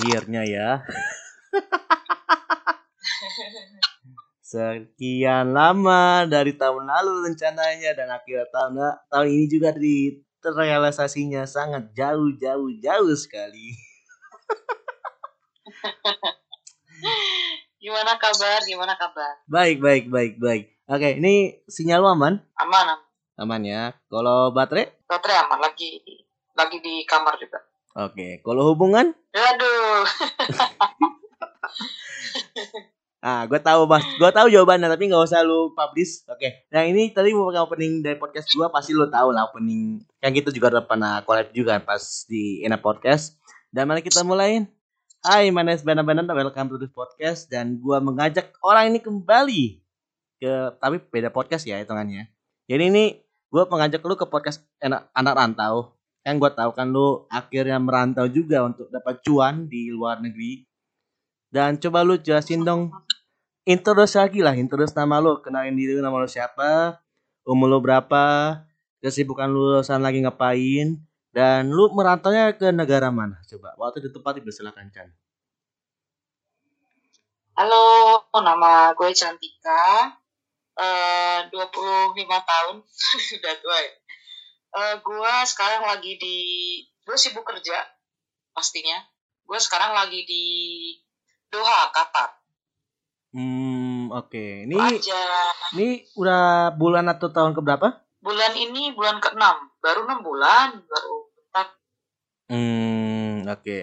Akhirnya ya. Sekian lama dari tahun lalu rencananya dan akhir tahun tahun ini juga di terrealisasinya sangat jauh jauh jauh sekali. Gimana kabar? Gimana kabar? Baik baik baik baik. Oke, ini sinyal? Aman. aman. Aman ya. Kalau baterai? Baterai aman lagi lagi di kamar juga. Oke, kalau hubungan? Aduh. Ah, gue tahu mas, gue tahu jawabannya tapi nggak usah lu publish. Oke, nah ini tadi mau opening dari podcast gue pasti lu tahu lah opening. Yang kita juga udah pernah collab juga pas di Ena Podcast. Dan mari kita mulai. Hai, my name is Benan, welcome to this podcast dan gue mengajak orang ini kembali ke tapi beda podcast ya hitungannya. Jadi ini gue mengajak lu ke podcast anak, anak rantau. Yang gue tahu kan lu akhirnya merantau juga untuk dapat cuan di luar negeri. Dan coba lu jelasin dong introduce lagi lah, introduce nama lu, kenalin diri nama lu siapa, umur lu berapa, kesibukan lu lulusan lagi ngapain, dan lu merantaunya ke negara mana? Coba, waktu di tempat itu silakan Chan. Halo, nama gue Cantika. Uh, 25 tahun. Udah tua ya. Uh, gue sekarang lagi di... Gue sibuk kerja, pastinya. Gue sekarang lagi di Doha, Qatar. Hmm, oke. Okay. Ini aja. Ini udah bulan atau tahun ke berapa? Bulan ini bulan ke-6. Baru 6 bulan, baru bentar. Hmm, oke. Okay.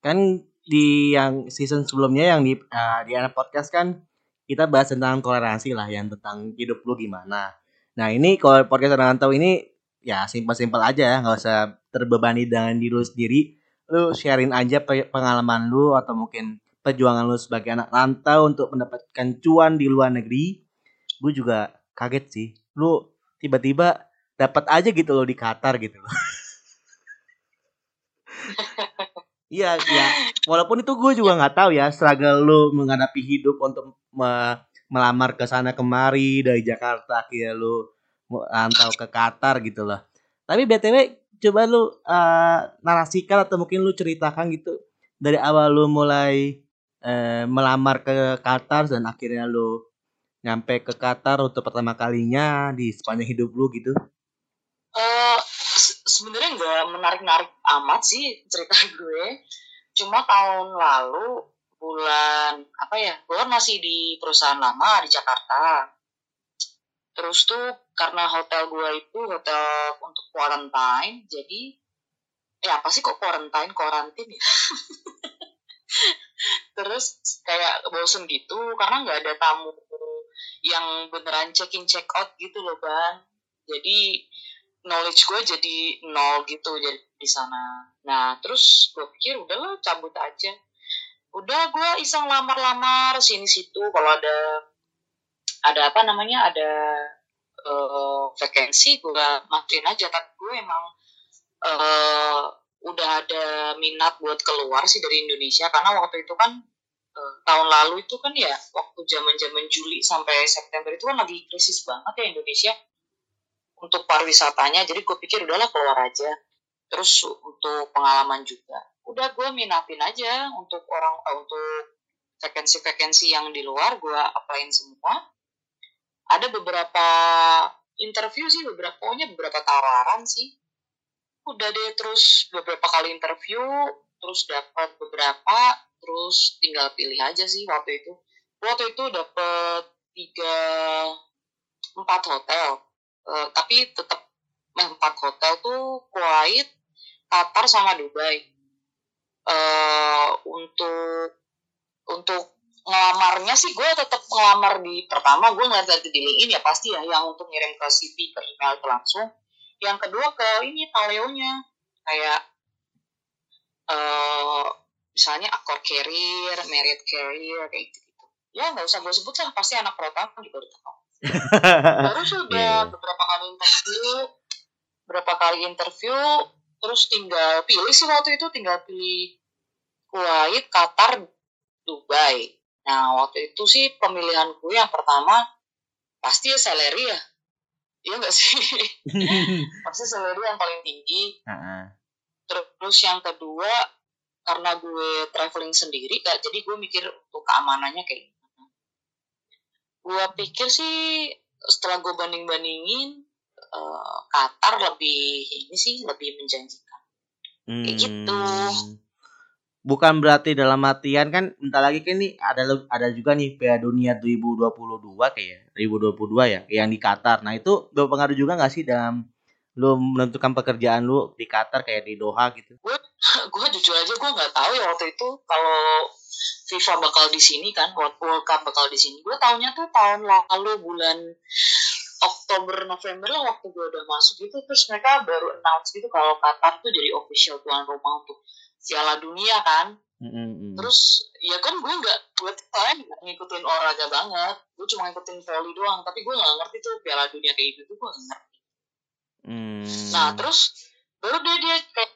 Kan di yang season sebelumnya yang di uh, di anak podcast kan kita bahas tentang toleransi lah yang tentang hidup lu gimana. Nah, ini kalau podcast orang tahu ini ya simpel-simpel aja ya, nggak usah terbebani dengan diri lu sendiri. Lu sharing aja pengalaman lu atau mungkin perjuangan lu sebagai anak rantau untuk mendapatkan cuan di luar negeri, gue juga kaget sih. Lu tiba-tiba dapat aja gitu loh di Qatar gitu loh. Iya, iya. Walaupun itu gue juga nggak tahu ya struggle lu menghadapi hidup untuk me melamar ke sana kemari dari Jakarta akhirnya lu rantau ke Qatar gitu loh. Tapi BTW coba lu uh, narasikan atau mungkin lu ceritakan gitu dari awal lu mulai eh, melamar ke Qatar dan akhirnya lu nyampe ke Qatar untuk pertama kalinya di sepanjang hidup lu gitu? Uh, sebenarnya nggak menarik-narik amat sih cerita gue. Cuma tahun lalu bulan apa ya? Gue kan masih di perusahaan lama di Jakarta. Terus tuh karena hotel gue itu hotel untuk quarantine, jadi ya apa sih kok quarantine, quarantine ya? terus kayak bosen gitu karena nggak ada tamu yang beneran check in check out gitu loh bang. Jadi knowledge gue jadi nol gitu jadi di sana. Nah terus gue pikir udahlah cabut aja. Udah gue iseng lamar-lamar sini situ kalau ada ada apa namanya ada uh, vacancy gue masukin aja tapi gue emang uh, udah ada minat buat keluar sih dari Indonesia. Karena waktu itu kan eh, tahun lalu itu kan ya waktu zaman-zaman Juli sampai September itu kan lagi krisis banget ya Indonesia untuk pariwisatanya. Jadi gue pikir udahlah keluar aja. Terus untuk pengalaman juga udah gue minatin aja untuk orang eh, untuk vakansi-vakansi yang di luar gue applyin semua ada beberapa interview sih beberapa pokoknya beberapa tawaran sih. Udah deh terus beberapa kali interview terus dapat beberapa terus tinggal pilih aja sih waktu itu. Waktu itu dapat tiga empat hotel. Uh, tapi tetap eh, empat hotel tuh Kuwait Qatar sama Dubai. Uh, untuk untuk ngelamarnya sih gue tetap ngelamar di pertama gue ngeliat di LinkedIn ya pasti ya yang untuk ngirim ke CV ke email itu langsung yang kedua ke ini taleonya kayak uh, misalnya akor carrier, merit carrier kayak gitu gitu. Ya nggak usah gue sebut lah pasti anak pertama juga udah tahu. Terus sudah yeah. beberapa kali interview, berapa kali interview, terus tinggal pilih sih waktu itu tinggal pilih Kuwait, Qatar, Dubai. Nah waktu itu sih pemilihanku yang pertama pasti ya salary ya Iya gak sih? Pasti salary yang paling tinggi. Uh-huh. Terus yang kedua karena gue traveling sendiri kak jadi gue mikir untuk keamanannya kayak gimana gue pikir sih setelah gue banding bandingin uh, Qatar lebih ini sih lebih menjanjikan kayak gitu Hmm. Bukan berarti dalam artian kan bentar lagi kan nih ada ada juga nih Piala Dunia 2022 kayak 2022 ya yang di Qatar. Nah, itu berpengaruh juga nggak sih dalam lu menentukan pekerjaan lu di Qatar kayak di Doha gitu? gue gue jujur aja gue nggak tahu ya waktu itu kalau FIFA bakal di sini kan World World Cup bakal di sini gue taunya tuh tahun lalu bulan Oktober November lah waktu gue udah masuk gitu terus mereka baru announce gitu kalau Qatar tuh jadi official tuan rumah untuk Piala Dunia kan. Mm-mm. terus ya kan gue nggak gue saya nggak ngikutin olahraga banget. Gue cuma ngikutin volley doang tapi gue nggak ngerti tuh Piala Dunia kayak gitu tuh gue nggak ngerti. Hmm. nah terus baru dia dia kayak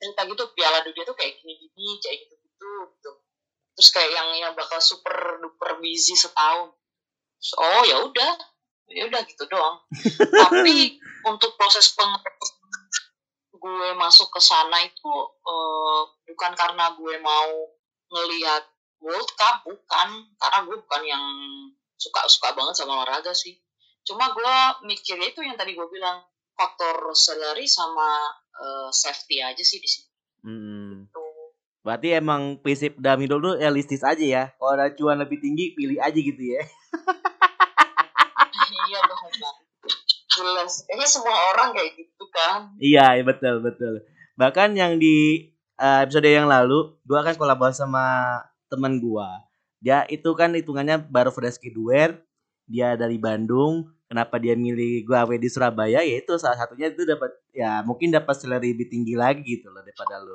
cerita gitu Piala Dunia tuh kayak gini gini kayak gitu gitu. Gitu terus kayak yang yang bakal super duper busy setahun. Terus, oh ya udah. Ya udah gitu doang. Tapi untuk proses peng gue masuk ke sana itu eh, bukan karena gue mau ngelihat World Cup bukan karena gue bukan yang suka suka banget sama olahraga sih cuma gue mikirnya itu yang tadi gue bilang faktor salary sama eh, safety aja sih di situ Hmm. Berarti emang prinsip dalam hidup lu realistis aja ya. Kalau ada cuan lebih tinggi, pilih aja gitu ya. jelas kayaknya semua orang kayak gitu kan Iya, iya, betul, betul. Bahkan yang di eh, episode yang lalu, gua kan kolaborasi sama teman gua. Dia itu kan hitungannya baru fresh graduate, dia dari Bandung. Kenapa dia milih gua awet di Surabaya? Ya itu salah satunya itu dapat ya mungkin dapat salary lebih tinggi lagi gitu loh daripada.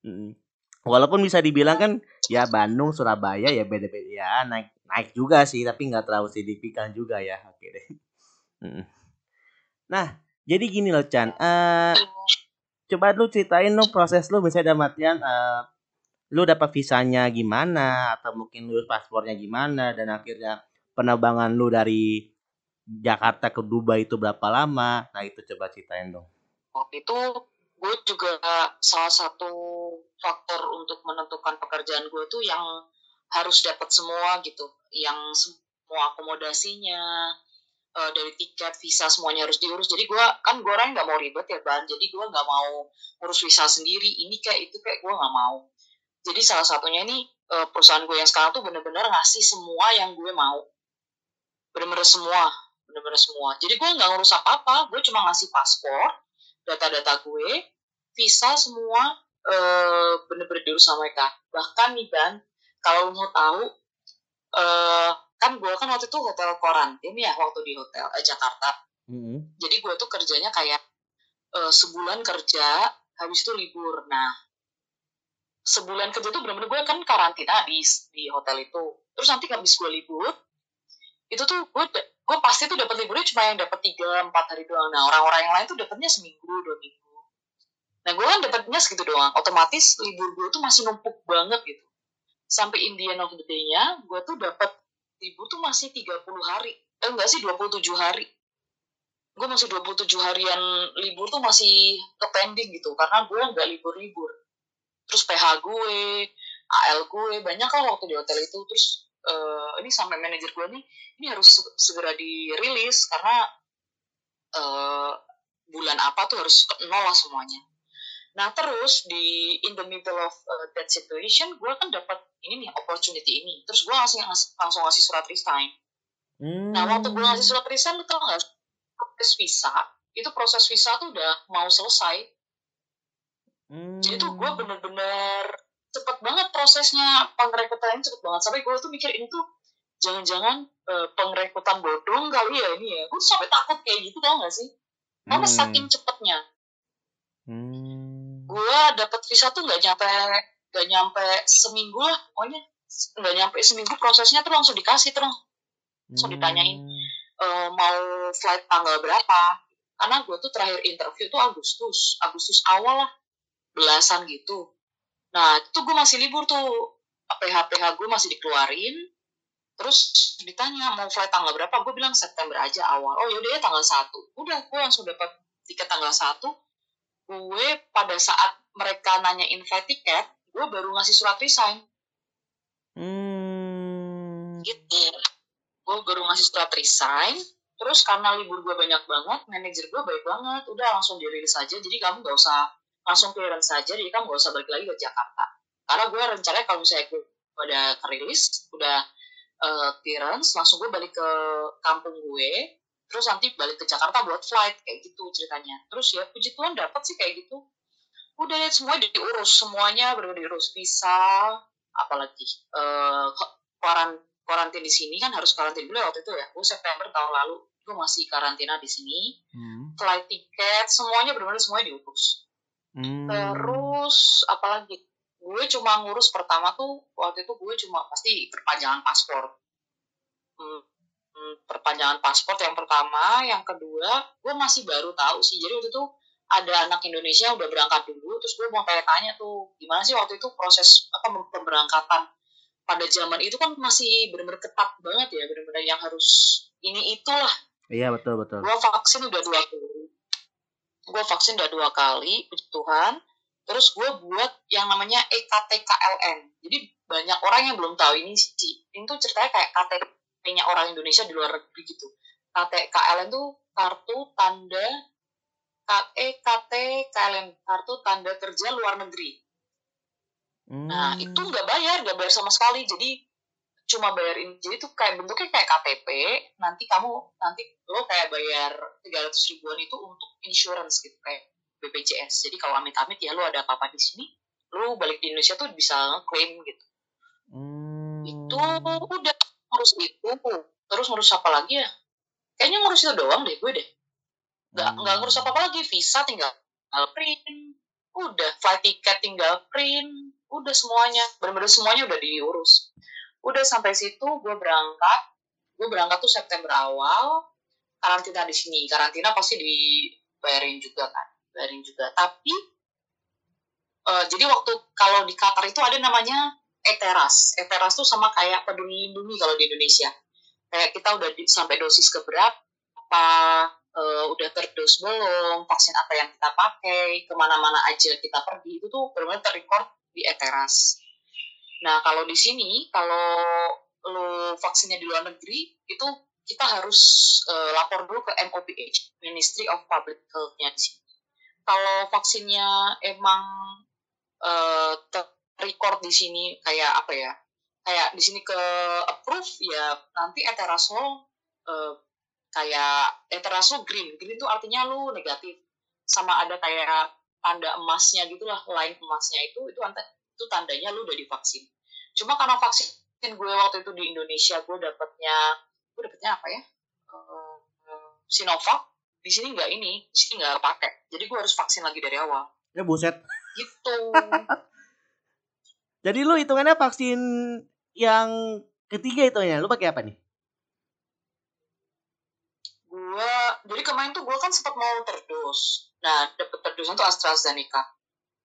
Mm. Walaupun bisa dibilang kan ya Bandung, Surabaya ya beda-beda ya naik naik juga sih tapi nggak terlalu signifikan juga ya. Oke deh. Nah, jadi gini loh Chan. Eh coba lu ceritain dong proses lu misalnya dalam artian eh, lu dapat visanya gimana atau mungkin lu paspornya gimana dan akhirnya penerbangan lu dari Jakarta ke Dubai itu berapa lama? Nah, itu coba ceritain dong. waktu itu gue juga salah satu faktor untuk menentukan pekerjaan gue tuh yang harus dapat semua gitu yang semua akomodasinya eh, dari tiket visa semuanya harus diurus. Jadi gue kan gue orang nggak mau ribet ya ban. Jadi gue nggak mau urus visa sendiri. Ini kayak itu kayak gue nggak mau. Jadi salah satunya ini eh, perusahaan gue yang sekarang tuh bener-bener ngasih semua yang gue mau. Bener-bener semua. Bener-bener semua. Jadi gue nggak ngurus apa-apa. Gue cuma ngasih paspor data-data gue, visa semua eh, bener-bener diurus sama mereka. Bahkan nih Ban, kalau mau tahu, eh, kan gue kan waktu itu hotel karantin ya waktu di hotel eh, Jakarta. Mm-mm. Jadi gue tuh kerjanya kayak eh, sebulan kerja, habis itu libur. Nah, sebulan kerja tuh bener-bener gue kan karantina di di hotel itu. Terus nanti habis gue libur, itu tuh gue gue pasti tuh dapat liburnya cuma yang dapat tiga empat hari doang. Nah orang-orang yang lain tuh dapatnya seminggu dua minggu. Nah gue kan dapatnya segitu doang. Otomatis libur gue tuh masih numpuk banget gitu. Sampai in the end of the day-nya, gue tuh dapat libur tuh masih 30 hari. Eh enggak sih 27 hari. Gue masih 27 harian libur tuh masih ke pending gitu. Karena gue nggak libur-libur. Terus PH gue, AL gue, banyak kan waktu di hotel itu. Terus eh, ini sampai manajer gue nih, ini harus se- segera dirilis karena eh, bulan apa tuh harus nol lah semuanya. Nah terus di in the middle of uh, that situation, gue kan dapat ini nih opportunity ini. Terus gue langsung langsung ngasih surat resign. Hmm. Nah waktu gue ngasih surat resign, lu tau gak? Proses visa, itu proses visa tuh udah mau selesai. Hmm. Jadi tuh gue bener-bener cepet banget prosesnya pengrekrutannya cepet banget. Sampai gue tuh mikir ini tuh jangan-jangan eh, pengrekrutan bodong kali ya ini ya. Gue sampai takut kayak gitu tau gak sih? Karena Hmm. saking cepetnya. Hmm. Gue dapet visa tuh nggak nyampe nggak nyampe seminggu lah pokoknya. Nggak nyampe seminggu prosesnya tuh langsung dikasih terus langsung ditanyain e, mau flight tanggal berapa? Karena gue tuh terakhir interview tuh Agustus Agustus awal lah belasan gitu. Nah itu gue masih libur tuh. PH PH gue masih dikeluarin terus ditanya mau flight tanggal berapa? Gue bilang September aja awal. Oh yaudah ya tanggal satu. Udah gue langsung dapat tiket tanggal satu gue pada saat mereka nanyain flight ticket gue baru ngasih surat resign. Hmm. gitu. Gue baru ngasih surat resign terus karena libur gue banyak banget manajer gue baik banget. Udah langsung dirilis saja jadi kamu gak usah langsung clearance saja jadi kamu gak usah balik lagi ke Jakarta. Karena gue rencananya kalau misalnya gue udah kerilis udah uh, clearance langsung gue balik ke kampung gue terus nanti balik ke Jakarta buat flight kayak gitu ceritanya. Terus ya puji Tuhan dapat sih kayak gitu. Udah lihat semuanya diurus semuanya benar diurus. Visa apalagi uh, karan karantin di sini kan harus karantin dulu ya waktu itu ya. Gue September tahun lalu gue masih karantina di sini. Hmm. flight tiket semuanya benar-benar semuanya diurus. Hmm. terus apalagi gue cuma ngurus pertama tuh waktu itu gue cuma pasti perpanjangan paspor. Hmm, perpanjangan paspor yang pertama yang kedua gue masih baru tahu sih. Jadi waktu itu ada anak Indonesia yang udah berangkat dulu terus gue mau tanya-tanya tuh gimana sih waktu itu proses apa pemberangkatan? Pada zaman itu kan masih benar-benar ketat banget ya benar-benar yang harus ini itulah. Iya betul betul. gue vaksin udah dua kali. Gue vaksin udah dua kali puji Tuhan. Terus gue buat yang namanya EKTKLN jadi banyak orang yang belum tahu ini sih. Ini tuh ceritanya kayak KTP-nya orang Indonesia di luar negeri gitu KTKLN tuh kartu tanda EKTKLN kartu tanda kerja luar negeri Nah, Hmm. itu nggak bayar, nggak bayar sama sekali. Jadi cuma bayarin. Jadi itu kayak bentuknya kayak KTP. Nanti kamu nanti lo kayak bayar 300 ribuan itu untuk insurance gitu kayak BPJS. Jadi kalau amit-amit ya lo ada apa-apa di sini, lo balik di Indonesia tuh bisa claim gitu. Hmm. Itu udah ngurus itu. Terus ngurus apa lagi ya? Kayaknya ngurus itu doang deh gue deh. Nggak, nggak ngurus apa-apa lagi. Visa tinggal print. Udah, flight ticket tinggal print. Udah semuanya. Bener-bener semuanya udah diurus. Udah sampai situ gue berangkat. Gue berangkat tuh September awal. Karantina di sini. Karantina pasti dibayarin juga kan. Bayarin juga. Tapi, eh, jadi waktu kalau di Qatar itu ada namanya eteras. Eteras tuh sama kayak peduli lindungi kalau di Indonesia. Kayak kita udah sampai dosis keberapa, eh, udah terdos belum, vaksin apa yang kita pakai, ke mana-mana aja kita pergi, itu tuh benar-benar terrecord di eteras. Nah, kalau di sini, kalau lo vaksinnya di luar negeri, itu kita harus eh, lapor dulu ke MOPH, Ministry of Public Health-nya di sini. Kalau vaksinnya emang eh, terrecord di sini kayak apa ya? Kayak di sini ke approve ya nanti eteras lo eh, kayak eteras lo green. Green itu artinya lo negatif. Sama ada kayak tanda emasnya gitulah, line emasnya itu itu itu tandanya lu udah divaksin. Cuma karena vaksin gue waktu itu di Indonesia gue dapatnya gue dapatnya apa ya? Eh, Sinovac. Di sini nggak ini, di sini nggak pakai. Jadi gue harus vaksin lagi dari awal. Ya buset. Gitu. Jadi lu hitungannya vaksin yang ketiga itu ya. Lu pakai apa nih? gue jadi kemarin tuh gue kan sempat mau terdos nah dapet terdosnya tuh AstraZeneca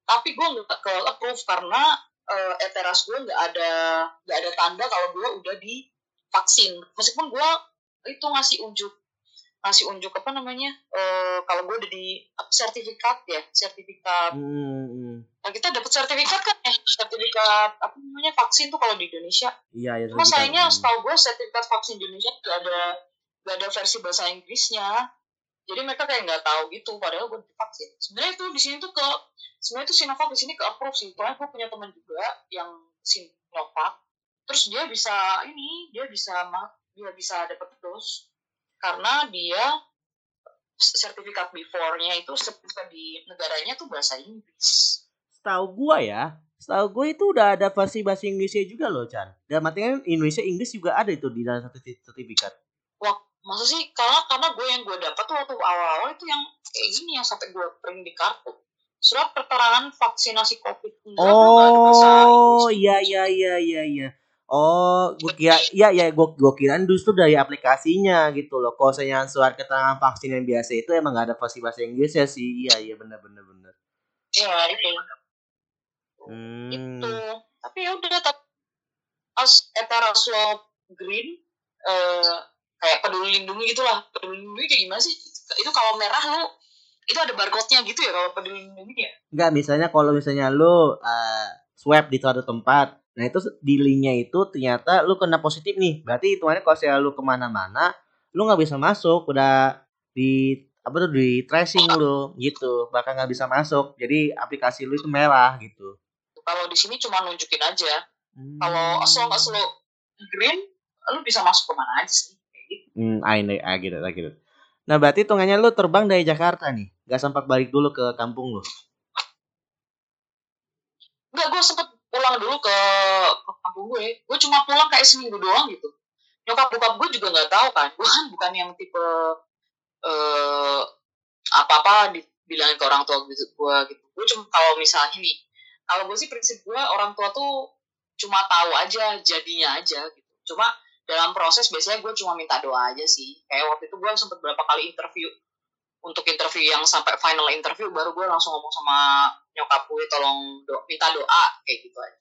tapi gue nggak ke approve karena eh, eteras gue nggak ada nggak ada tanda kalau gue udah divaksin meskipun gue itu ngasih unjuk ngasih unjuk apa namanya eh, kalau gue udah di apa, sertifikat ya sertifikat Hmm, nah kita dapat sertifikat kan ya sertifikat apa namanya vaksin tuh kalau di Indonesia iya ya. Cuma sayangnya setahu gue sertifikat vaksin di Indonesia gak ada gak ada versi bahasa Inggrisnya. Jadi mereka kayak nggak tahu gitu. Padahal gue divaksin. Sebenarnya itu di sini tuh ke sebenarnya tuh Sinovac di sini ke approve sih. Soalnya gue punya teman juga yang Sinovac. Terus dia bisa ini dia bisa dia bisa dapat terus karena dia sertifikat before-nya itu di negaranya tuh bahasa Inggris. Setahu gua ya, setahu gue itu udah ada versi bahasa Inggrisnya juga loh, Chan. Dan artinya Indonesia Inggris juga ada itu di dalam satu sertifikat. Wah, masa sih? Karena karena gue yang gue dapat tuh waktu awal-awal itu yang kayak gini yang sampai gue print di kartu. Surat keterangan vaksinasi COVID-19 nggak ada bahasa Oh, iya iya iya iya iya. Oh, gue kira iya iya gue gue kira justru dari aplikasinya gitu loh. Kalau misalnya surat keterangan vaksin yang biasa itu emang gak ada versi bahasa Inggrisnya sih. Iya iya benar benar benar. Iya, itu. Hmm. Itu. Tapi ya udah tapi as eteras lo green eh kayak peduli lindungi gitu lah. Peduli lindungi kayak gimana sih? Itu kalau merah lo itu ada barcode-nya gitu ya kalau peduli lindungi ya Enggak, misalnya kalau misalnya lu uh, swab di suatu tempat, nah itu di linknya itu ternyata lu kena positif nih. Berarti hitungannya kalau saya lu ke mana-mana, lu nggak bisa masuk, udah di apa tuh di tracing lu gitu, bahkan nggak bisa masuk. Jadi aplikasi lu itu merah gitu. kalau di sini cuma nunjukin aja Hmm. kalau as long as lo green lu bisa masuk ke mana aja sih Kayak gitu. Hmm, ah, ini, ah, gitu, ah, gitu. Nah, berarti hitungannya lu terbang dari Jakarta nih. Gak sempat balik dulu ke kampung lu. Enggak, gue sempet pulang dulu ke, ke kampung gue. Gue cuma pulang kayak seminggu doang gitu. Nyokap bokap gue juga nggak tahu kan. Gue kan bukan yang tipe eh apa-apa dibilangin ke orang tua gitu. Gue gitu. Gue cuma kalau misalnya nih, kalau gue sih prinsip gue orang tua tuh cuma tahu aja, jadinya aja gitu. Cuma dalam proses biasanya gue cuma minta doa aja sih. Kayak waktu itu gue sempet berapa kali interview untuk interview yang sampai final interview baru gue langsung ngomong sama nyokap gue tolong do minta doa kayak gitu aja.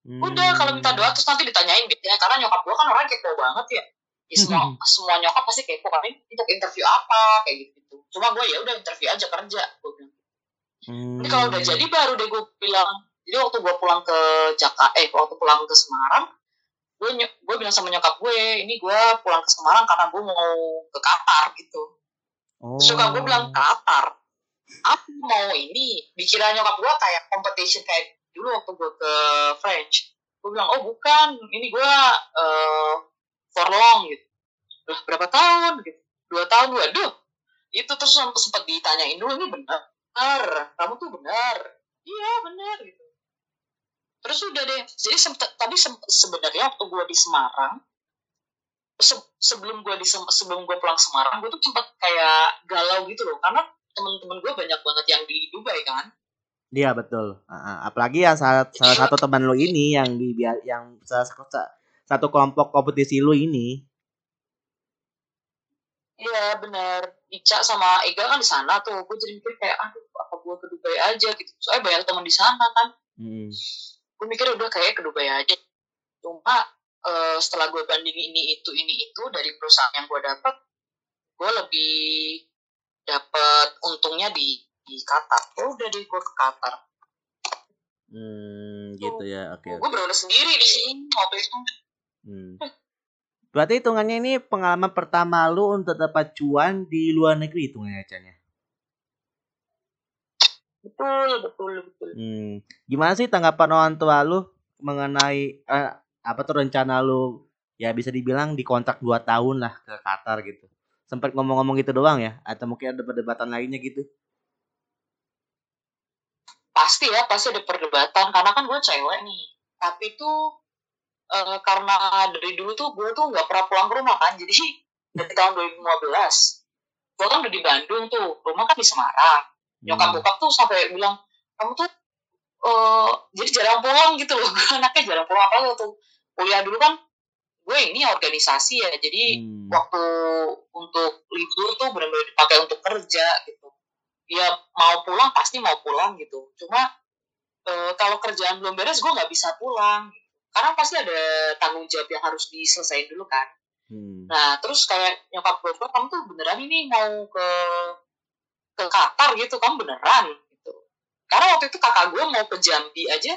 Hmm. Udah kalau minta doa terus nanti ditanyain biasanya karena nyokap gue kan orang kepo banget ya. Ya, semua semua nyokap pasti kepo kan untuk interview apa kayak gitu gitu. Cuma gue ya udah interview aja kerja gue bilang. Hmm. Kalau udah jadi baru deh gue bilang. Jadi waktu gue pulang ke Jakarta, eh waktu pulang ke Semarang, gue gue bilang sama nyokap gue, ini gue pulang ke Semarang karena gue mau ke Qatar gitu. Oh. Terus nyokap gue bilang Qatar. Aku mau ini. Dikira nyokap gue kayak competition kayak dulu waktu gue ke French. Gue bilang, oh bukan. Ini gue eh for long gitu. Lah berapa tahun gitu. Dua tahun. Waduh. Itu terus sempat ditanyain dulu, ini benar. Kamu tuh benar. Iya benar gitu. Terus udah deh. Jadi sempat tadi sem- sebenarnya waktu gue di Semarang, se- sebelum gue di sebelum gue pulang Semarang gue tuh sempat kayak galau gitu loh karena temen-temen gue banyak banget yang di Dubai kan? Iya betul. Apalagi yang salah, salah satu teman lu ini yang di yang salah satu satu kelompok kompetisi lu ini. iya benar Ica sama Ega kan di sana tuh. Gue jadi mikir kayak aduh apa gue ke Dubai aja? Gitu. Soalnya banyak teman di sana kan? Hmm. gue mikir udah kayak ke Dubai aja. Cuma eh, setelah gue bandingin ini itu ini itu dari perusahaan yang gue dapat gue lebih dapat untungnya di di Qatar ya udah deh gue ke Qatar Hmm, gitu ya. Oke. gue oke. berudah sendiri di sini waktu itu Hmm. Berarti hitungannya ini pengalaman pertama lu untuk dapat cuan di luar negeri hitungannya Chan ya? betul betul betul Hmm. Gimana sih tanggapan orang tua lu mengenai eh, apa tuh rencana lu ya bisa dibilang di kontrak 2 tahun lah ke Qatar gitu. Sempat ngomong-ngomong gitu doang ya? Atau mungkin ada perdebatan lainnya gitu. pasti ya pasti ada perdebatan. Karena kan gue cewek nih. Tapi tuh eh, karena dari dulu tuh gue tuh nggak pernah pulang ke rumah kan. Jadi dari tahun 2015 gue kan udah di Bandung tuh. Rumah kan di Semarang. Nyokap Hmm. bokap tuh sampai bilang kamu tuh eh jadi jarang pulang gitu loh. Gue anaknya jarang pulang. Apa tuh kuliah dulu kan gue ini organisasi ya jadi Hmm. waktu untuk libur tuh benar-benar dipakai untuk kerja gitu. Ya mau pulang pasti mau pulang gitu. Cuma eh, kalau kerjaan belum beres gue nggak bisa pulang karena pasti ada tanggung jawab yang harus diselesaikan dulu kan. Hmm. nah terus kayak nyokap gue kamu tuh beneran ini mau ke ke Qatar gitu? Kamu beneran? Gitu. Karena waktu itu kakak gue mau ke Jambi aja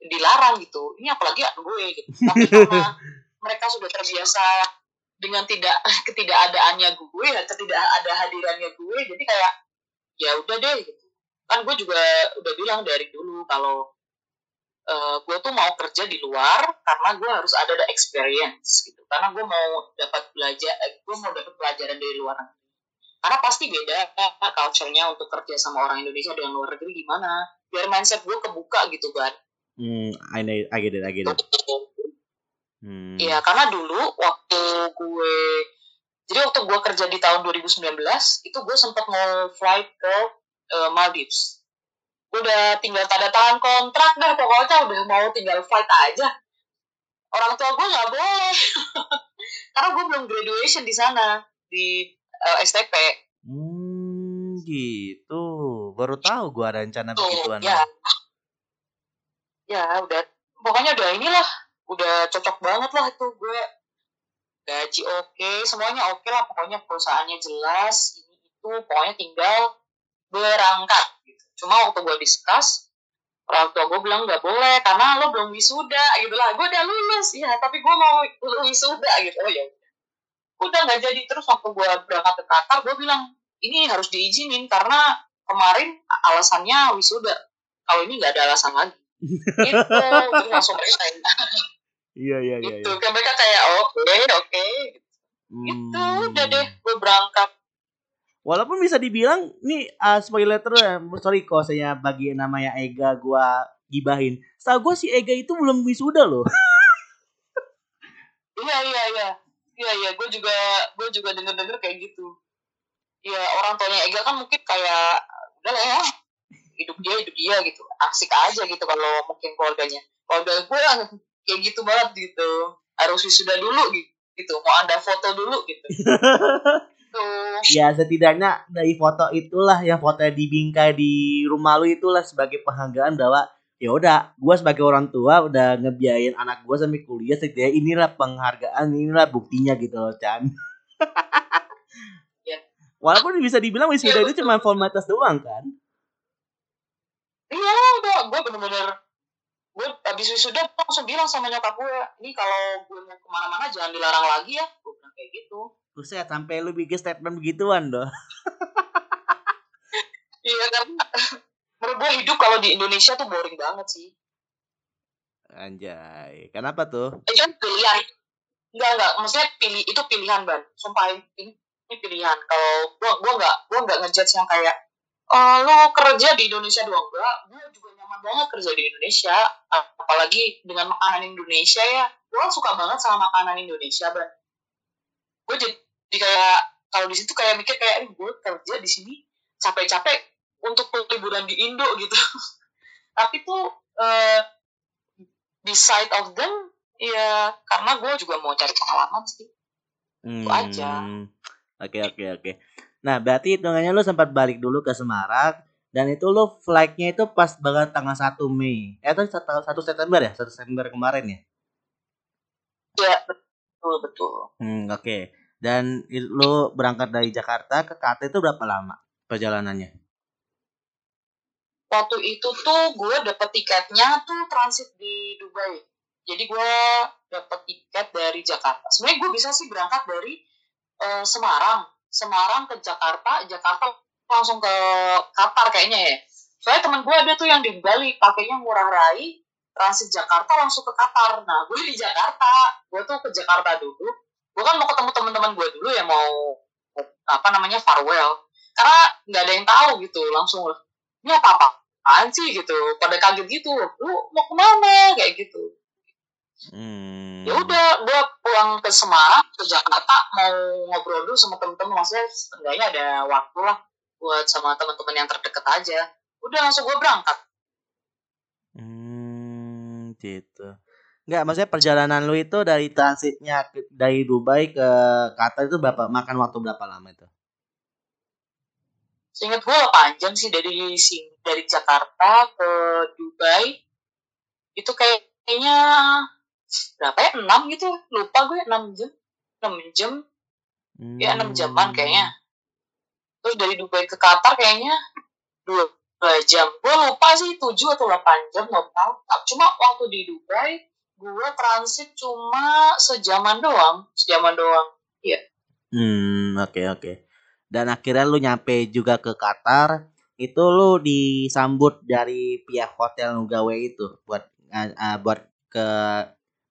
dilarang gitu. Ini apalagi gue gitu. Tapi karena mereka sudah terbiasa dengan tidak ketidakadaannya gue ya ketidakada hadirannya gue. Jadi kayak ya udah deh gitu. Kan gue juga udah bilang dari dulu kalau eh, gue tuh mau kerja di luar karena gue harus ada the experience gitu. Karena gue mau dapat belajar eh, gue mau dapat pelajaran dari luar negeri. Karena pasti beda eh, culture-nya untuk kerja sama orang Indonesia dengan luar negeri gimana. Biar mindset gue kebuka gitu kan Hmm, I know, I get it, I get it. Hmm. Iya, karena dulu waktu gue jadi waktu gue kerja di tahun 2019 itu gue sempat mau flight ke eh, Maldives. Gue udah tinggal tanda tangan kontrak dah pokoknya udah mau tinggal flight aja. Orang tua gue nggak boleh karena gue belum graduation di sana di eh, STP. Hmm, gitu. Baru tahu gua ada rencana Tuh, begituan. ya, ya udah pokoknya udah inilah udah cocok banget lah itu gue. Gaji oke semuanya oke lah pokoknya perusahaannya jelas ini itu pokoknya tinggal berangkat gitu. cuma waktu gue diskus orang tua gue bilang nggak boleh karena lo belum wisuda gitu lah. Gue udah lulus ya tapi gue mau wisuda gitu. Oh ya udah. Nggak jadi. Terus waktu gue berangkat ke Qatar gue bilang ini harus diizinin karena kemarin alasannya wisuda. Kalau ini nggak ada alasan lagi. Itu langsung mereka iya iya iya gitu. iya. kan mereka kayak oke oke. Gitu udah deh gue berangkat. Walaupun bisa dibilang nih uh, spoiler terus ya, sorry kok saya bagi namanya Ega gua gibahin. Setahu gua si Ega itu belum wisuda loh. iya iya iya. Iya iya gue juga gue juga denger denger kayak gitu. Ya orang tuanya Ega kan mungkin kayak udah lah ya hidup dia hidup dia gitu. Asik aja gitu kalau mungkin keluarganya. Keluarga gue kayak gitu banget gitu. Harus wisuda dulu gitu. Mau ada foto dulu gitu. Tuh ya setidaknya dari foto itulah yang fotonya dibingkai di rumah lu itulah sebagai penghargaan bahwa ya udah gue sebagai orang tua udah ngebiayain anak gue sampai kuliah setidaknya inilah penghargaan inilah buktinya gitu loh Chan. Ya. walaupun bisa dibilang wisuda Ya, itu cuma formalitas doang kan? Iya udah. Gue bener-bener gue abis wisuda gue langsung bilang sama nyokap gue ini kalau gue mau ke mana-mana jangan dilarang lagi ya. Gue bilang kayak gitu. Buset sampai lu bikin statement begituan doh iya karena menurut gue hidup kalau di Indonesia tuh boring banget sih. Anjay kenapa tuh? Itu kan pilihan. Enggak enggak maksudnya pilih itu pilihan ban. Sumpah ini, ini pilihan. Kalau gua gua enggak gua enggak ngejudge yang kayak oh, lu kerja di Indonesia doang? Enggak gua juga nyaman banget kerja di Indonesia. Apalagi dengan makanan Indonesia ya. Kan suka banget sama makanan Indonesia ban gua jadi kayak kalau di situ kayak mikir kayak gue kerja di sini capek-capek untuk liburan di Indo gitu. Tapi tuh eh, beside of them ya karena gue juga mau cari pengalaman sih. Hmm, aja. Oke oke oke. Nah berarti hitungannya lu sempat balik dulu ke Semarang dan itu lu flightnya itu pas banget tanggal 1 Mei. Eh itu 1 September ya? 1 September kemarin ya? ya betul betul Hmm oke. Dan i- lu berangkat dari Jakarta ke Qatar itu berapa lama perjalanannya? waktu itu tuh gue dapet tiketnya tuh transit di Dubai jadi gue dapet tiket dari Jakarta sebenarnya gue bisa sih berangkat dari eh, Semarang Semarang ke Jakarta Jakarta langsung ke Qatar kayaknya ya. Soalnya teman gue ada tuh yang di Bali pakainya murah rai transit Jakarta langsung ke Qatar. Nah gue di Jakarta gue tuh ke Jakarta dulu. Gue kan mau ketemu teman-teman gue dulu ya mau apa namanya farewell. Karena nggak ada yang tahu gitu langsung ini apa apaan sih? gitu. Pada kaget gitu lu mau ke mana? Kayak gitu Hmm. ya udah gue pulang ke Semarang ke Jakarta mau ngobrol dulu sama temen-temen maksudnya setidaknya ada waktu lah buat sama teman-teman yang terdekat aja udah langsung gue berangkat Hmm, gitu. Enggak, maksudnya perjalanan lu itu dari transitnya dari Dubai ke Qatar itu berapa makan waktu berapa lama itu? seingat gue 8 jam sih dari sini dari Jakarta ke Dubai itu kayaknya berapa ya? 6 gitu. Lupa gue 6 jam. 6 jam. Ya 6 jaman kayaknya. Terus dari Dubai ke Qatar kayaknya dua, dua jam. Gue lupa sih 7 atau 8 jam nggak tahu. Cuma waktu di Dubai gue transit cuma sejaman doang. Sejaman doang. Hmm, oke oke. Dan akhirnya lu nyampe juga ke Qatar, itu lu disambut dari pihak hotel lu gawe itu buat eh, buat ke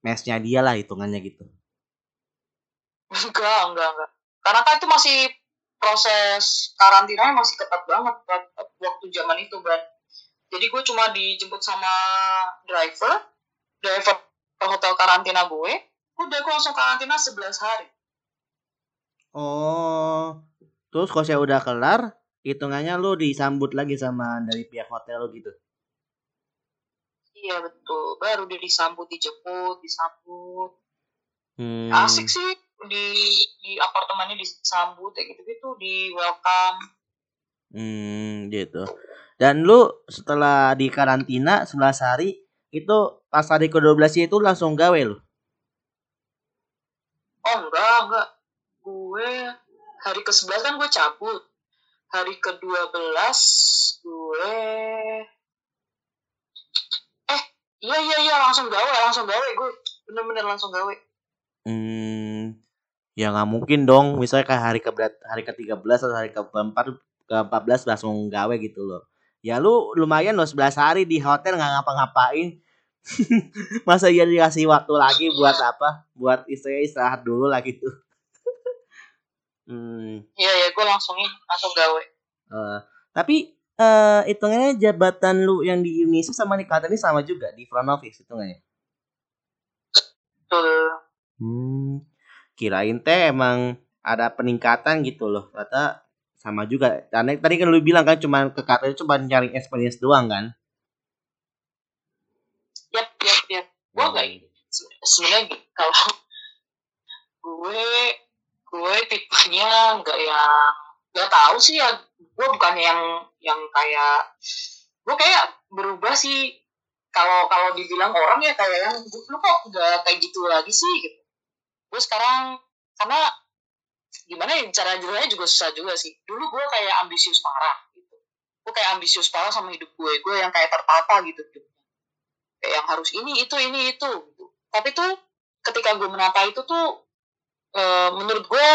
mesnya dia lah hitungannya gitu. enggak enggak enggak karena kan itu masih proses karantinanya masih ketat banget wa- waktu zaman itu ban jadi gue cuma dijemput sama driver driver hotel karantina gue udah gue langsung karantina 11 hari Oh, terus kalau saya udah kelar, hitungannya lu disambut lagi sama dari pihak hotel lu gitu. Iya betul, baru dia disambut, dijemput, disambut. Hmm. Asik sih di di apartemennya disambut kayak gitu-gitu, di welcome. Hmm, gitu. Dan lu setelah di karantina 11 hari itu pas hari ke-12 itu langsung gawe lu. Oh enggak, enggak. Gue hari ke-11 kan gue cabut. hari ke-12 gue iya iya iya langsung gawe langsung gawe gue bener-bener langsung gawe Hmm, ya nggak mungkin dong. Misalnya kayak hari ke hari ke-13 atau hari ke-4 ke-14 langsung gawe gitu loh. Ya lu lumayan loh 11 hari di hotel nggak ngapa-ngapain. Masa iya dikasih waktu lagi buat apa? Buat istri istirahat dulu lah gitu. hmm. Iya ya, gue langsung langsung gawe. Uh, tapi uh, hitungannya jabatan lu yang di Indonesia sama di Qatar ini sama juga di front office hitungannya. Betul. Hmm, kirain teh emang ada peningkatan gitu loh. Kata sama juga. Karena tadi kan lu bilang kan cuma ke Qatar cuma nyari experience doang kan? Yap, yap, yap. Gue hmm. gak sebenarnya kalau gue gue tipenya nggak yang nggak tahu sih ya gue bukan yang yang kayak gue kayak berubah sih. Kalau kalau dibilang orang ya kayak yang lu kok nggak kayak gitu lagi sih? Gitu. Gue sekarang karena gimana ya cara jelasnya juga susah juga sih. Dulu gue kayak ambisius parah gitu. Gue kayak ambisius parah sama hidup gue gue yang kayak tertata gitu kayak yang harus ini itu ini itu gitu. tapi tuh ketika gue menata itu tuh e, menurut gue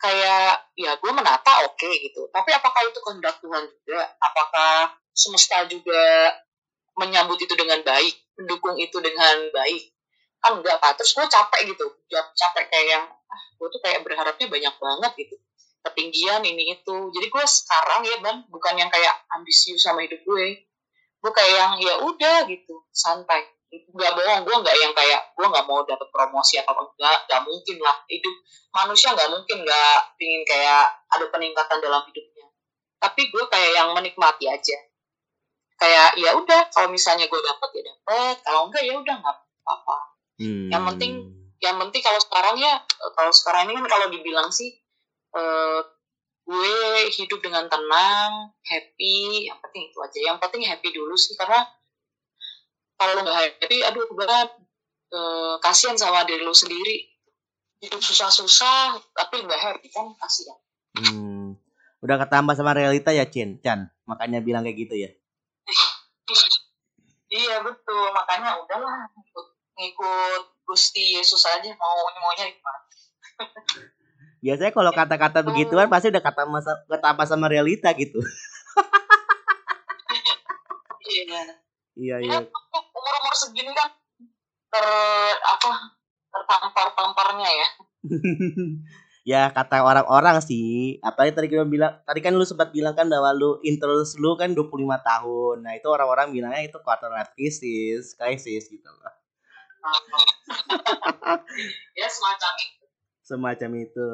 kayak ya gue menata oke okay, gitu. Tapi apakah itu kehendak Tuhan juga? Apakah semesta juga menyambut itu dengan baik mendukung itu dengan baik? Kan enggak kan terus gue capek gitu. Capek kayak yang ah gue tuh kayak berharapnya banyak banget gitu. Ketinggian ini itu. Jadi gue sekarang ya bang bukan yang kayak ambisius sama hidup gue. Gue kayak yang ya udah gitu. Santai nggak bohong gue nggak yang kayak gue nggak mau dapet promosi atau enggak nggak mungkin lah. Hidup manusia nggak mungkin nggak pingin kayak ada peningkatan dalam hidupnya. Tapi gue kayak yang menikmati aja. Kayak ya udah kalau misalnya gue dapet ya dapet. Kalau enggak ya udah nggak apa-apa. Hmm. Yang penting yang penting kalau sekarang ya kalau sekarang ini kan kalau dibilang sih uh, gue hidup dengan tenang, happy, yang penting itu aja. Yang penting happy dulu sih karena kalau nggak happy, aduh berat, uh, kasihan sama diri lo sendiri. Hidup susah-susah tapi nggak happy kan kasihan. Hmm. Udah ketambah sama realita ya Cin, Chan. Makanya bilang kayak gitu ya. iya betul, makanya udahlah ngikut Gusti Yesus aja mau maunya gimana biasanya kalau kata-kata begituan pasti udah kata masa kata apa sama realita gitu iya iya iya umur umur segini kan ter apa tertampar-tamparnya ya. Ya kata orang-orang sih. Apalagi tadi kita bilang tadi kan lu sempat bilang kan bahwa lu interest lu kan 25 tahun. Nah itu orang-orang bilangnya itu quarter life crisis crisis gitu loh. Ya semacam itu. Semacam itu.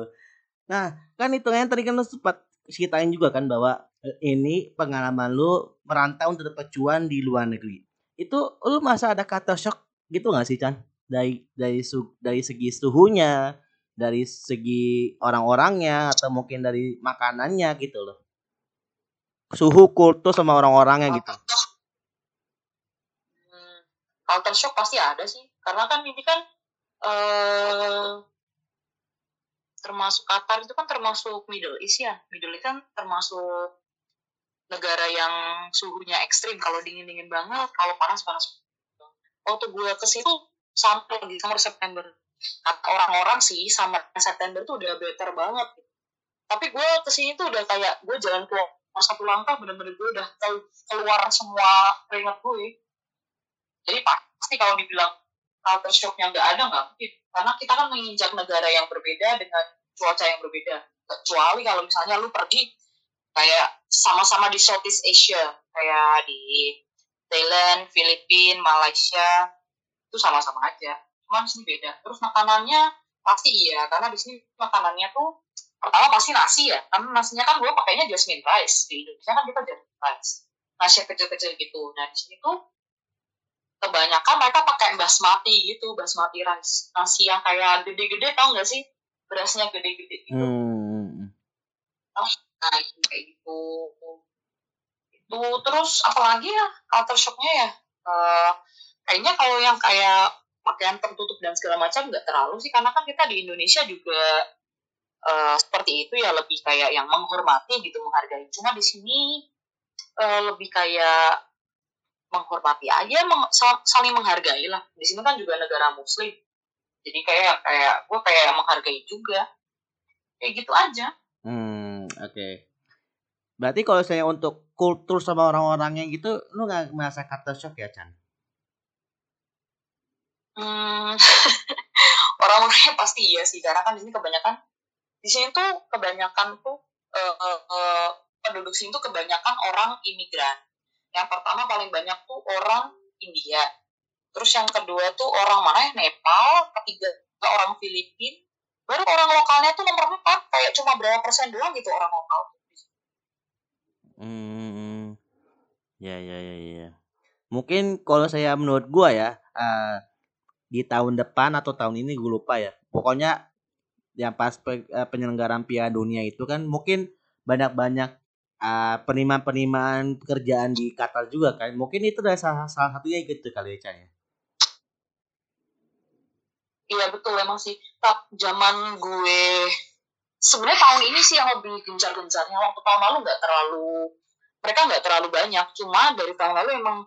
Nah kan itu kan tadi kan lu sempat ceritain juga kan bahwa eh, ini pengalaman lu merantau untuk dapat cuan di luar negeri. Itu lu masa ada kata shock gitu gak sih Chan? Dari dari su, dari segi suhunya dari segi orang-orangnya atau mungkin dari makanannya gitu loh. Suhu kultus sama orang-orangnya gitu. Hmm, culture shock pasti ada sih. Karena kan ini kan eh, termasuk Qatar itu kan termasuk Middle East ya. Middle East kan termasuk negara yang suhunya ekstrim kalau dingin dingin banget kalau panas panas. Waktu gue ke situ sampai di summer September. Orang-orang sih sama September tuh udah better banget. Tapi gue ke sini tuh udah kayak gue jalan keluar satu langkah bener-bener gue udah keluar semua keringat gue jadi pasti kalau dibilang culture shocknya nggak ada nggak mungkin. Karena kita kan menginjak negara yang berbeda dengan cuaca yang berbeda. Kecuali kalau misalnya lu pergi kayak sama-sama di Southeast Asia kayak di Thailand, Filipina, Malaysia itu sama-sama aja. Cuma di sini beda. Terus makanannya pasti iya karena di sini makanannya tuh pertama pasti nasi ya. Karena nasinya kan gue pakainya jasmine rice. Di Indonesia kan kita jasmine rice. Nasi kecil-kecil gitu. Nah di sini tuh kebanyakan mereka pakai basmati gitu basmati rice. Nasi yang kayak gede-gede tau gak sih? Berasnya gede-gede gitu. Hmm. oh, nah kayak gitu. Itu terus apalagi ya culture shocknya ya? Uh, kayaknya kalau yang kayak pakaian tertutup dan segala macam nggak terlalu sih karena kan kita di Indonesia juga uh, seperti itu ya lebih kayak yang menghormati gitu menghargai. Cuma di sini uh, lebih kayak menghormati aja meng, saling menghargai lah. Di sini kan juga negara muslim. Jadi kayak kayak gue kayak menghargai juga. Kayak gitu aja. Hmm oke. Okay. berarti kalau saya untuk kultur sama orang-orangnya gitu lu nggak merasa kata shock ya Chan? Hmm, orang-orangnya pasti iya sih. Karena kan di sini kebanyakan di sini tuh kebanyakan tuh uh, uh, uh, penduduk sini tuh kebanyakan orang imigran yang pertama paling banyak tuh orang India. Terus yang kedua tuh orang mana ya? Nepal ketiga orang Filipina baru orang lokalnya tuh nomor empat kayak cuma berapa persen doang gitu orang lokal. Hmm ya ya ya ya. Mungkin kalau saya menurut gua ya uh, di tahun depan atau tahun ini gue lupa ya. Pokoknya yang pas eh, penyelenggaraan Piala Dunia itu kan mungkin banyak-banyak uh, penerimaan-penerimaan pekerjaan di Qatar juga kan mungkin itu adalah salah, salah satunya gitu kali ya Cahaya Iya betul emang sih. Tak zaman gue sebenarnya tahun ini sih yang lebih gencar-gencarnya. Waktu tahun lalu nggak terlalu mereka nggak terlalu banyak. Cuma dari tahun lalu emang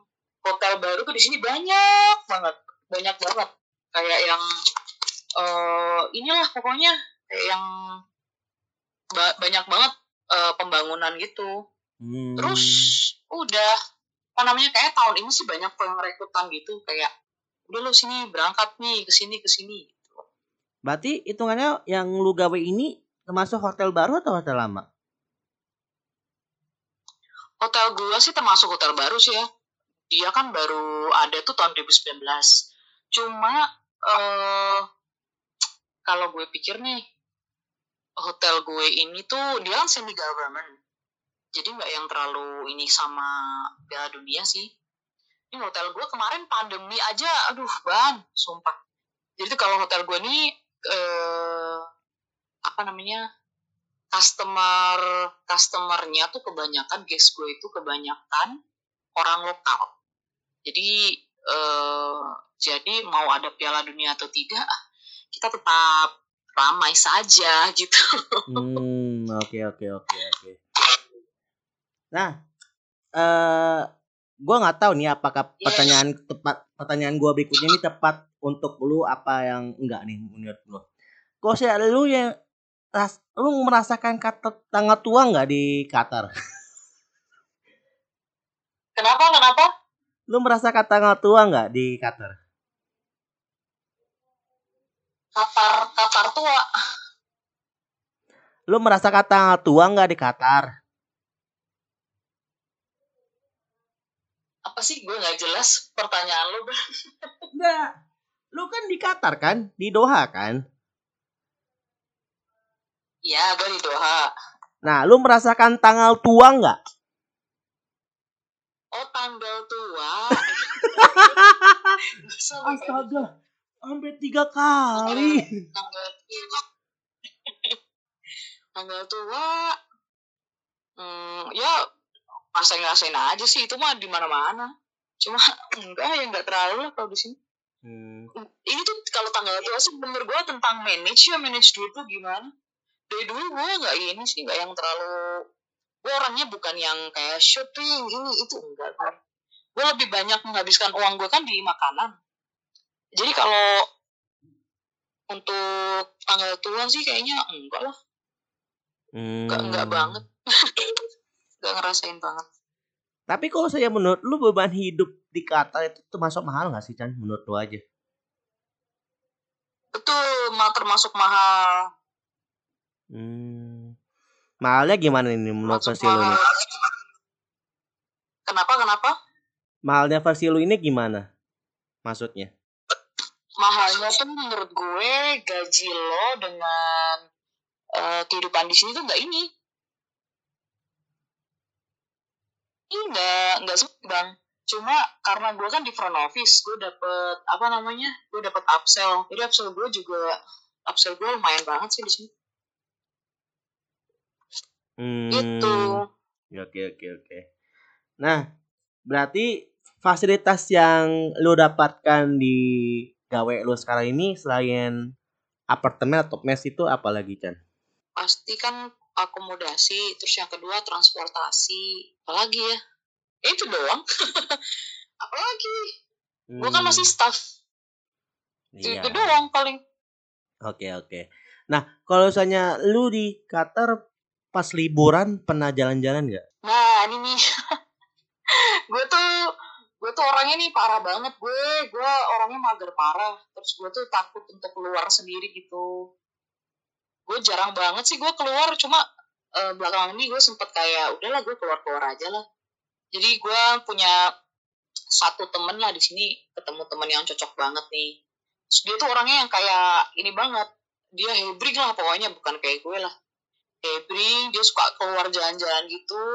hotel baru tuh di sini banyak banget, banyak banget. Kayak yang uh, inilah pokoknya yang ba banyak banget uh, pembangunan gitu. Hmm. Terus udah apa namanya kayak tahun ini sih banyak pengrekrutan gitu kayak udah lo sini berangkat nih ke sini ke sini gitu. Berarti hitungannya yang lu gawe ini termasuk hotel baru atau hotel lama? Hotel gua sih termasuk hotel baru sih ya. Dia kan baru ada tuh tahun 2019. Cuma uh, kalau gue pikir nih hotel gue ini tuh dia kan semi government. Jadi nggak yang terlalu ini sama Piala Dunia sih. Ini hotel gue kemarin pandemi aja. Aduh bang sumpah. Jadi kalau hotel gue ini eh, apa namanya customer customernya tuh kebanyakan guest gue itu kebanyakan orang lokal. Jadi eh, jadi mau ada piala dunia atau tidak kita tetap ramai saja gitu. Hmm oke okay, oke okay, oke okay, oke. Nah eh gue nggak tahu nih apakah iya. pertanyaan tepat pertanyaan gue berikutnya ini tepat untuk lu apa yang enggak nih menurut lu? Kok sih lu yang ras, lu merasakan kata tanggal tua nggak di Qatar? Kenapa kenapa? Lu merasakan tanggal tua nggak di Qatar Qatar Qatar tua lu merasakan tanggal tua nggak di Qatar apa sih gue nggak jelas pertanyaan lo Enggak. Lu kan di Qatar kan? Di Doha kan? Iya, gue di Doha. Nah, lu merasakan tanggal tua nggak? Oh, tanggal tua. Astaga, sampai tiga kali. Tanggal tua. tanggal tua. Hmm, ya ngerasain-ngerasain aja sih itu mah di mana-mana cuma enggak ya enggak terlalu lah kalau di sini hmm. ini tuh kalau tanggal tua sih bener gue tentang manage ya manage duit tuh gimana dari dulu gue nggak ini sih nggak yang terlalu gue orangnya bukan yang kayak shopping ini itu enggak gue lebih banyak menghabiskan uang gue kan di makanan jadi kalau untuk tanggal tua sih kayaknya enggak lah. Hmm. enggak enggak banget. Gak ngerasain banget. Tapi kalau saya menurut lu beban hidup di Qatar itu termasuk mahal gak sih Chan? Menurut lu aja. Betul mah termasuk mahal. Hmm. mahalnya gimana ini menurut versi lu nih? kenapa kenapa? Mahalnya versi lu ini gimana? Maksudnya mahalnya tuh menurut gue gaji lo dengan uh, kehidupan di sini tuh nggak ini. Enggak enggak sulit bang cuma karena gue kan di front office gue dapet apa namanya gue dapet upsell. Jadi upsell gue juga upsell gue lumayan banget sih di sini. Hmm. itu oke oke oke. Nah berarti fasilitas yang lo dapatkan di gawe lo sekarang ini selain apartemen atau mes itu apa lagi Chan? pasti kan akomodasi terus yang kedua transportasi apalagi ya ya itu doang apalagi Hmm, gue kan masih staff iya. itu doang paling Oke oke. Nah kalau misalnya lu di Qatar pas liburan pernah jalan-jalan nggak? nah ini nih gue tuh gue tuh orangnya nih parah banget gue gue orangnya mager parah. Terus gue tuh takut untuk keluar sendiri gitu. Gue jarang banget sih gue keluar cuma eh, belakangan ini gue sempet kayak udahlah gue keluar keluar aja lah. Jadi gue punya satu temen lah di sini ketemu temen yang cocok banget nih. Terus dia tuh orangnya yang kayak ini banget. Dia hebring lah pokoknya bukan kayak gue lah. Hebring dia suka keluar jalan-jalan gitu.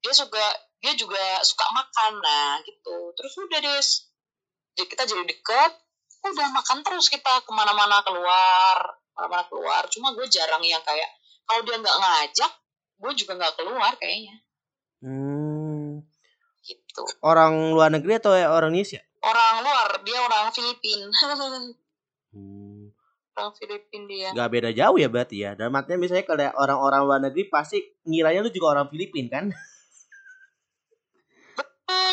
Dia juga dia juga suka makan nah gitu. Terus udah deh jadi kita jadi deket udah makan terus kita ke mana-mana keluar ke mana-mana keluar. Cuma gue jarang yang kayak kalau dia nggak ngajak gue juga nggak keluar kayaknya. Hmm, gitu. Orang luar negeri atau orang Indonesia? orang luar dia orang Filipin. Hmm, orang Filipin dia. Gak beda jauh ya berarti ya. Dan artinya misalnya kalau orang-orang luar negeri pasti ngiranya lu juga orang Filipin kan?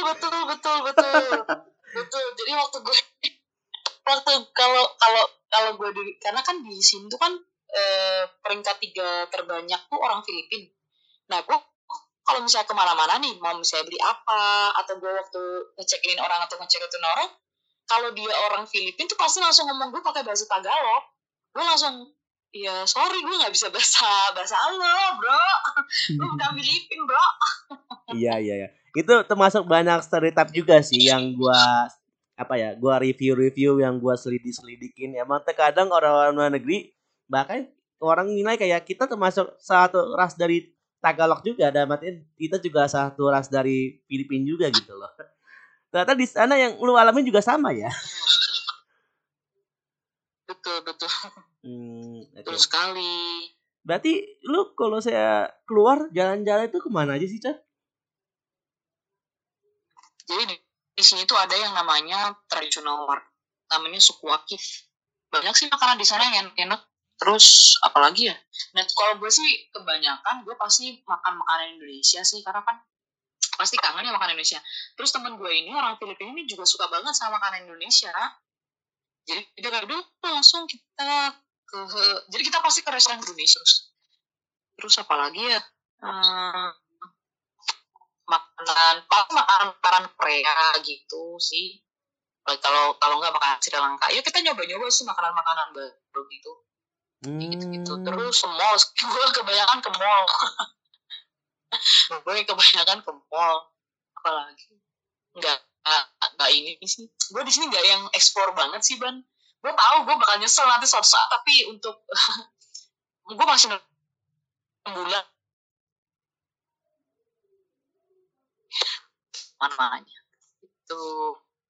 betul betul betul. Betul. Jadi waktu gue waktu kalau kalau kalau gue di karena kan di sini tuh kan eh, peringkat tiga terbanyak tuh orang Filipin nah gue kalau misalnya ke mana-mana nih mau misalnya beli apa atau gue waktu ngecekin orang atau ngecekin orang kalau dia orang Filipin tuh pasti langsung ngomong gue pakai bahasa Tagalog. Gue langsung ya sorry gue nggak bisa bahasa bahasa lo bro gue bukan Filipin bro iya iya iya. Itu termasuk banyak stereotip juga sih yang gua apa ya? Gua review-review yang gua selidik-selidikin. Emang terkadang orang-orang luar negeri bahkan orang nilai kayak kita termasuk satu ras dari Tagalog juga dan artinya kita juga satu ras dari Filipina juga gitu loh. Ternyata di sana yang lu alamin juga sama ya. betul betul Hmm, betul sekali. Berarti lu kalau saya keluar jalan-jalan itu ke mana aja sih, Chan? jadi di, di sini tuh ada yang namanya traditional mart. Namanya suku wakif banyak sih makanan di sana yang enak. Terus apalagi ya? Nah kalau gue sih kebanyakan gue pasti makan makanan Indonesia sih. Karena kan pasti kangen ya makan Indonesia. Terus temen gue ini orang Filipina ini juga suka banget sama makanan Indonesia. Jadi dia kayak udah langsung kita ke jadi kita pasti ke restoran Indonesia terus terus apalagi ya? Hmm, makanan paling makanan makanan Korea gitu sih. Kalau kalau nggak makanan Sri Lanka ya kita nyoba nyoba sih makanan makanan baru gitu. Gitu gitu Hmm. terus mall gue kebanyakan ke mall. Gue kebanyakan ke mall. Apalagi? Nggak nggak ini sih. Gue di sini nggak yang ekspor banget sih ban gue tahu gue bakal nyesel nanti suatu saat tapi untuk gue masih enam bulan mana-mananya itu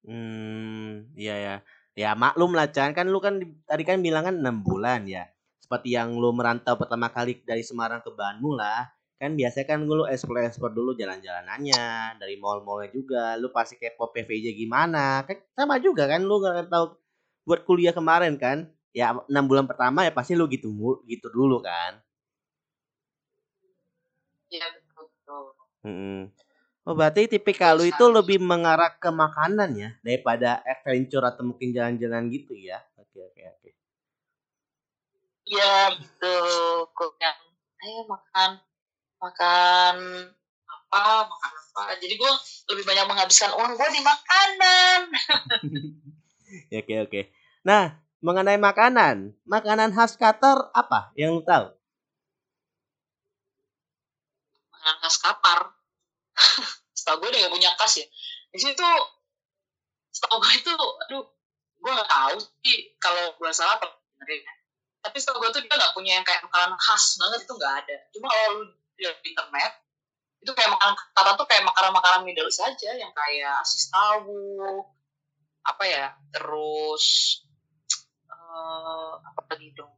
Hmm, iya ya. Ya maklum lah Chan, kan lu kan di- tadi kan bilang kan 6 bulan ya. Seperti yang lu merantau pertama kali dari Semarang ke Bandung lah. Kan biasanya kan lu explore-explore dulu jalan-jalanannya, dari mall-mallnya juga. Lu pasti kepo PVJ gimana. Kan sama juga kan lu nggak tahu buat kuliah kemarin kan. Ya 6 bulan pertama ya pasti lu gitu gitu dulu kan. ya betul betul Mm-mm. Oh berarti tipikal lu itu lebih mengarah ke makanan ya daripada adventure atau mungkin jalan-jalan gitu ya. Oke oke oke. ya betul kok yang ayo makan makan apa makan apa jadi gue lebih banyak menghabiskan uang gue di makanan Oke oke. Nah mengenai makanan, makanan khas Qatar apa yang lu tahu? makanan khas kapar setahu gue udah gak punya khas ya di situ setahu gue itu aduh gue gak tahu sih kalau gue salah apa benerin ya. tapi setahu gue tuh dia gak punya yang kayak makanan khas banget itu gak ada cuma kalau lu di internet itu kayak makanan kata tuh kayak makanan-makanan middle saja yang kayak asis tahu apa ya terus eh apa lagi dong?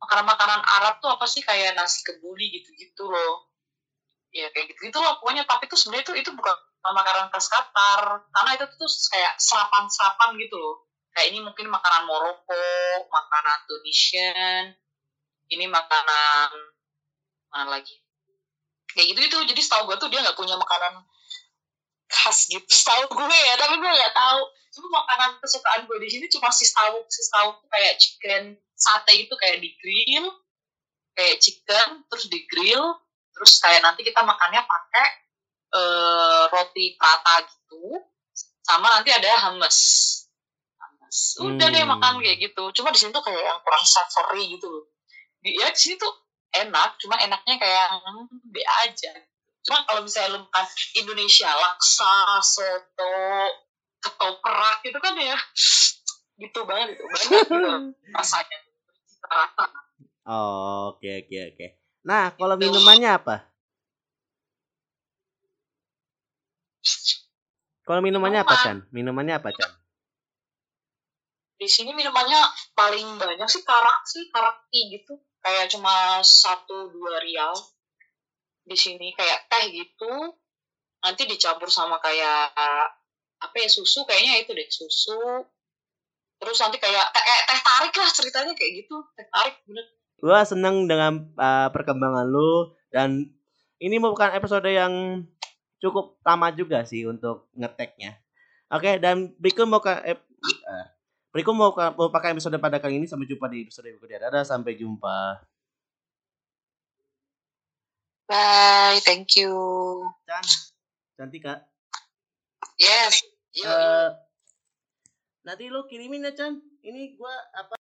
Makanan-makanan Arab tuh apa sih kayak nasi kebuli gitu-gitu loh. Ya kayak gitu gitu loh pokoknya. Tapi itu sebenarnya itu itu bukan makanan khas Qatar. Karena itu tuh kayak serapan-serapan gitu loh. Kayak ini mungkin makanan Maroko makanan Tunisian ini makanan mana lagi? Kayak gitu itu jadi setahu gue tuh dia nggak punya makanan khas gitu. Setahu gue ya tapi gue nggak tahu cuma makanan kesukaan gue di sini cuma si tahu si tahu tuh kayak chicken sate itu kayak di grill kayak chicken terus di grill terus kayak nanti kita makannya pakai uh, roti prata gitu sama nanti ada hummus. Hummus. Udah deh Hmm. makan kayak gitu. Cuma di sini tuh kayak yang kurang savory gitu loh. Di, ya di sini tuh enak cuma enaknya kayak hmm, be aja. Cuma kalau misalnya lu makan Indonesia laksa soto ketoprak itu kan ya gitu banget itu banget gitu rasanya rasa Oh, oke oke oke. Nah, kalau Gitu. minumannya apa? Kalau minumannya apa. Chan? Minumannya apa, Chan? di sini minumannya paling banyak sih karak sih karak tea gitu kayak cuma satu dua rial di sini kayak teh gitu nanti dicampur sama kayak apa ya susu kayaknya itu deh susu terus nanti kayak kayak teh tarik lah ceritanya kayak gitu teh tarik bener Gua seneng dengan uh, perkembangan lu dan ini merupakan episode yang cukup lama juga sih untuk ngeteknya. Oke, dan berikut mau ke eh, berikut mau mau pakai episode pada kali ini sampai jumpa di episode berikutnya. Dadah, sampai jumpa. bye thank you Chan, Cantika. yes Yuk, yuk. Eh, nanti lu kirimin ya Chan. Ini gua apa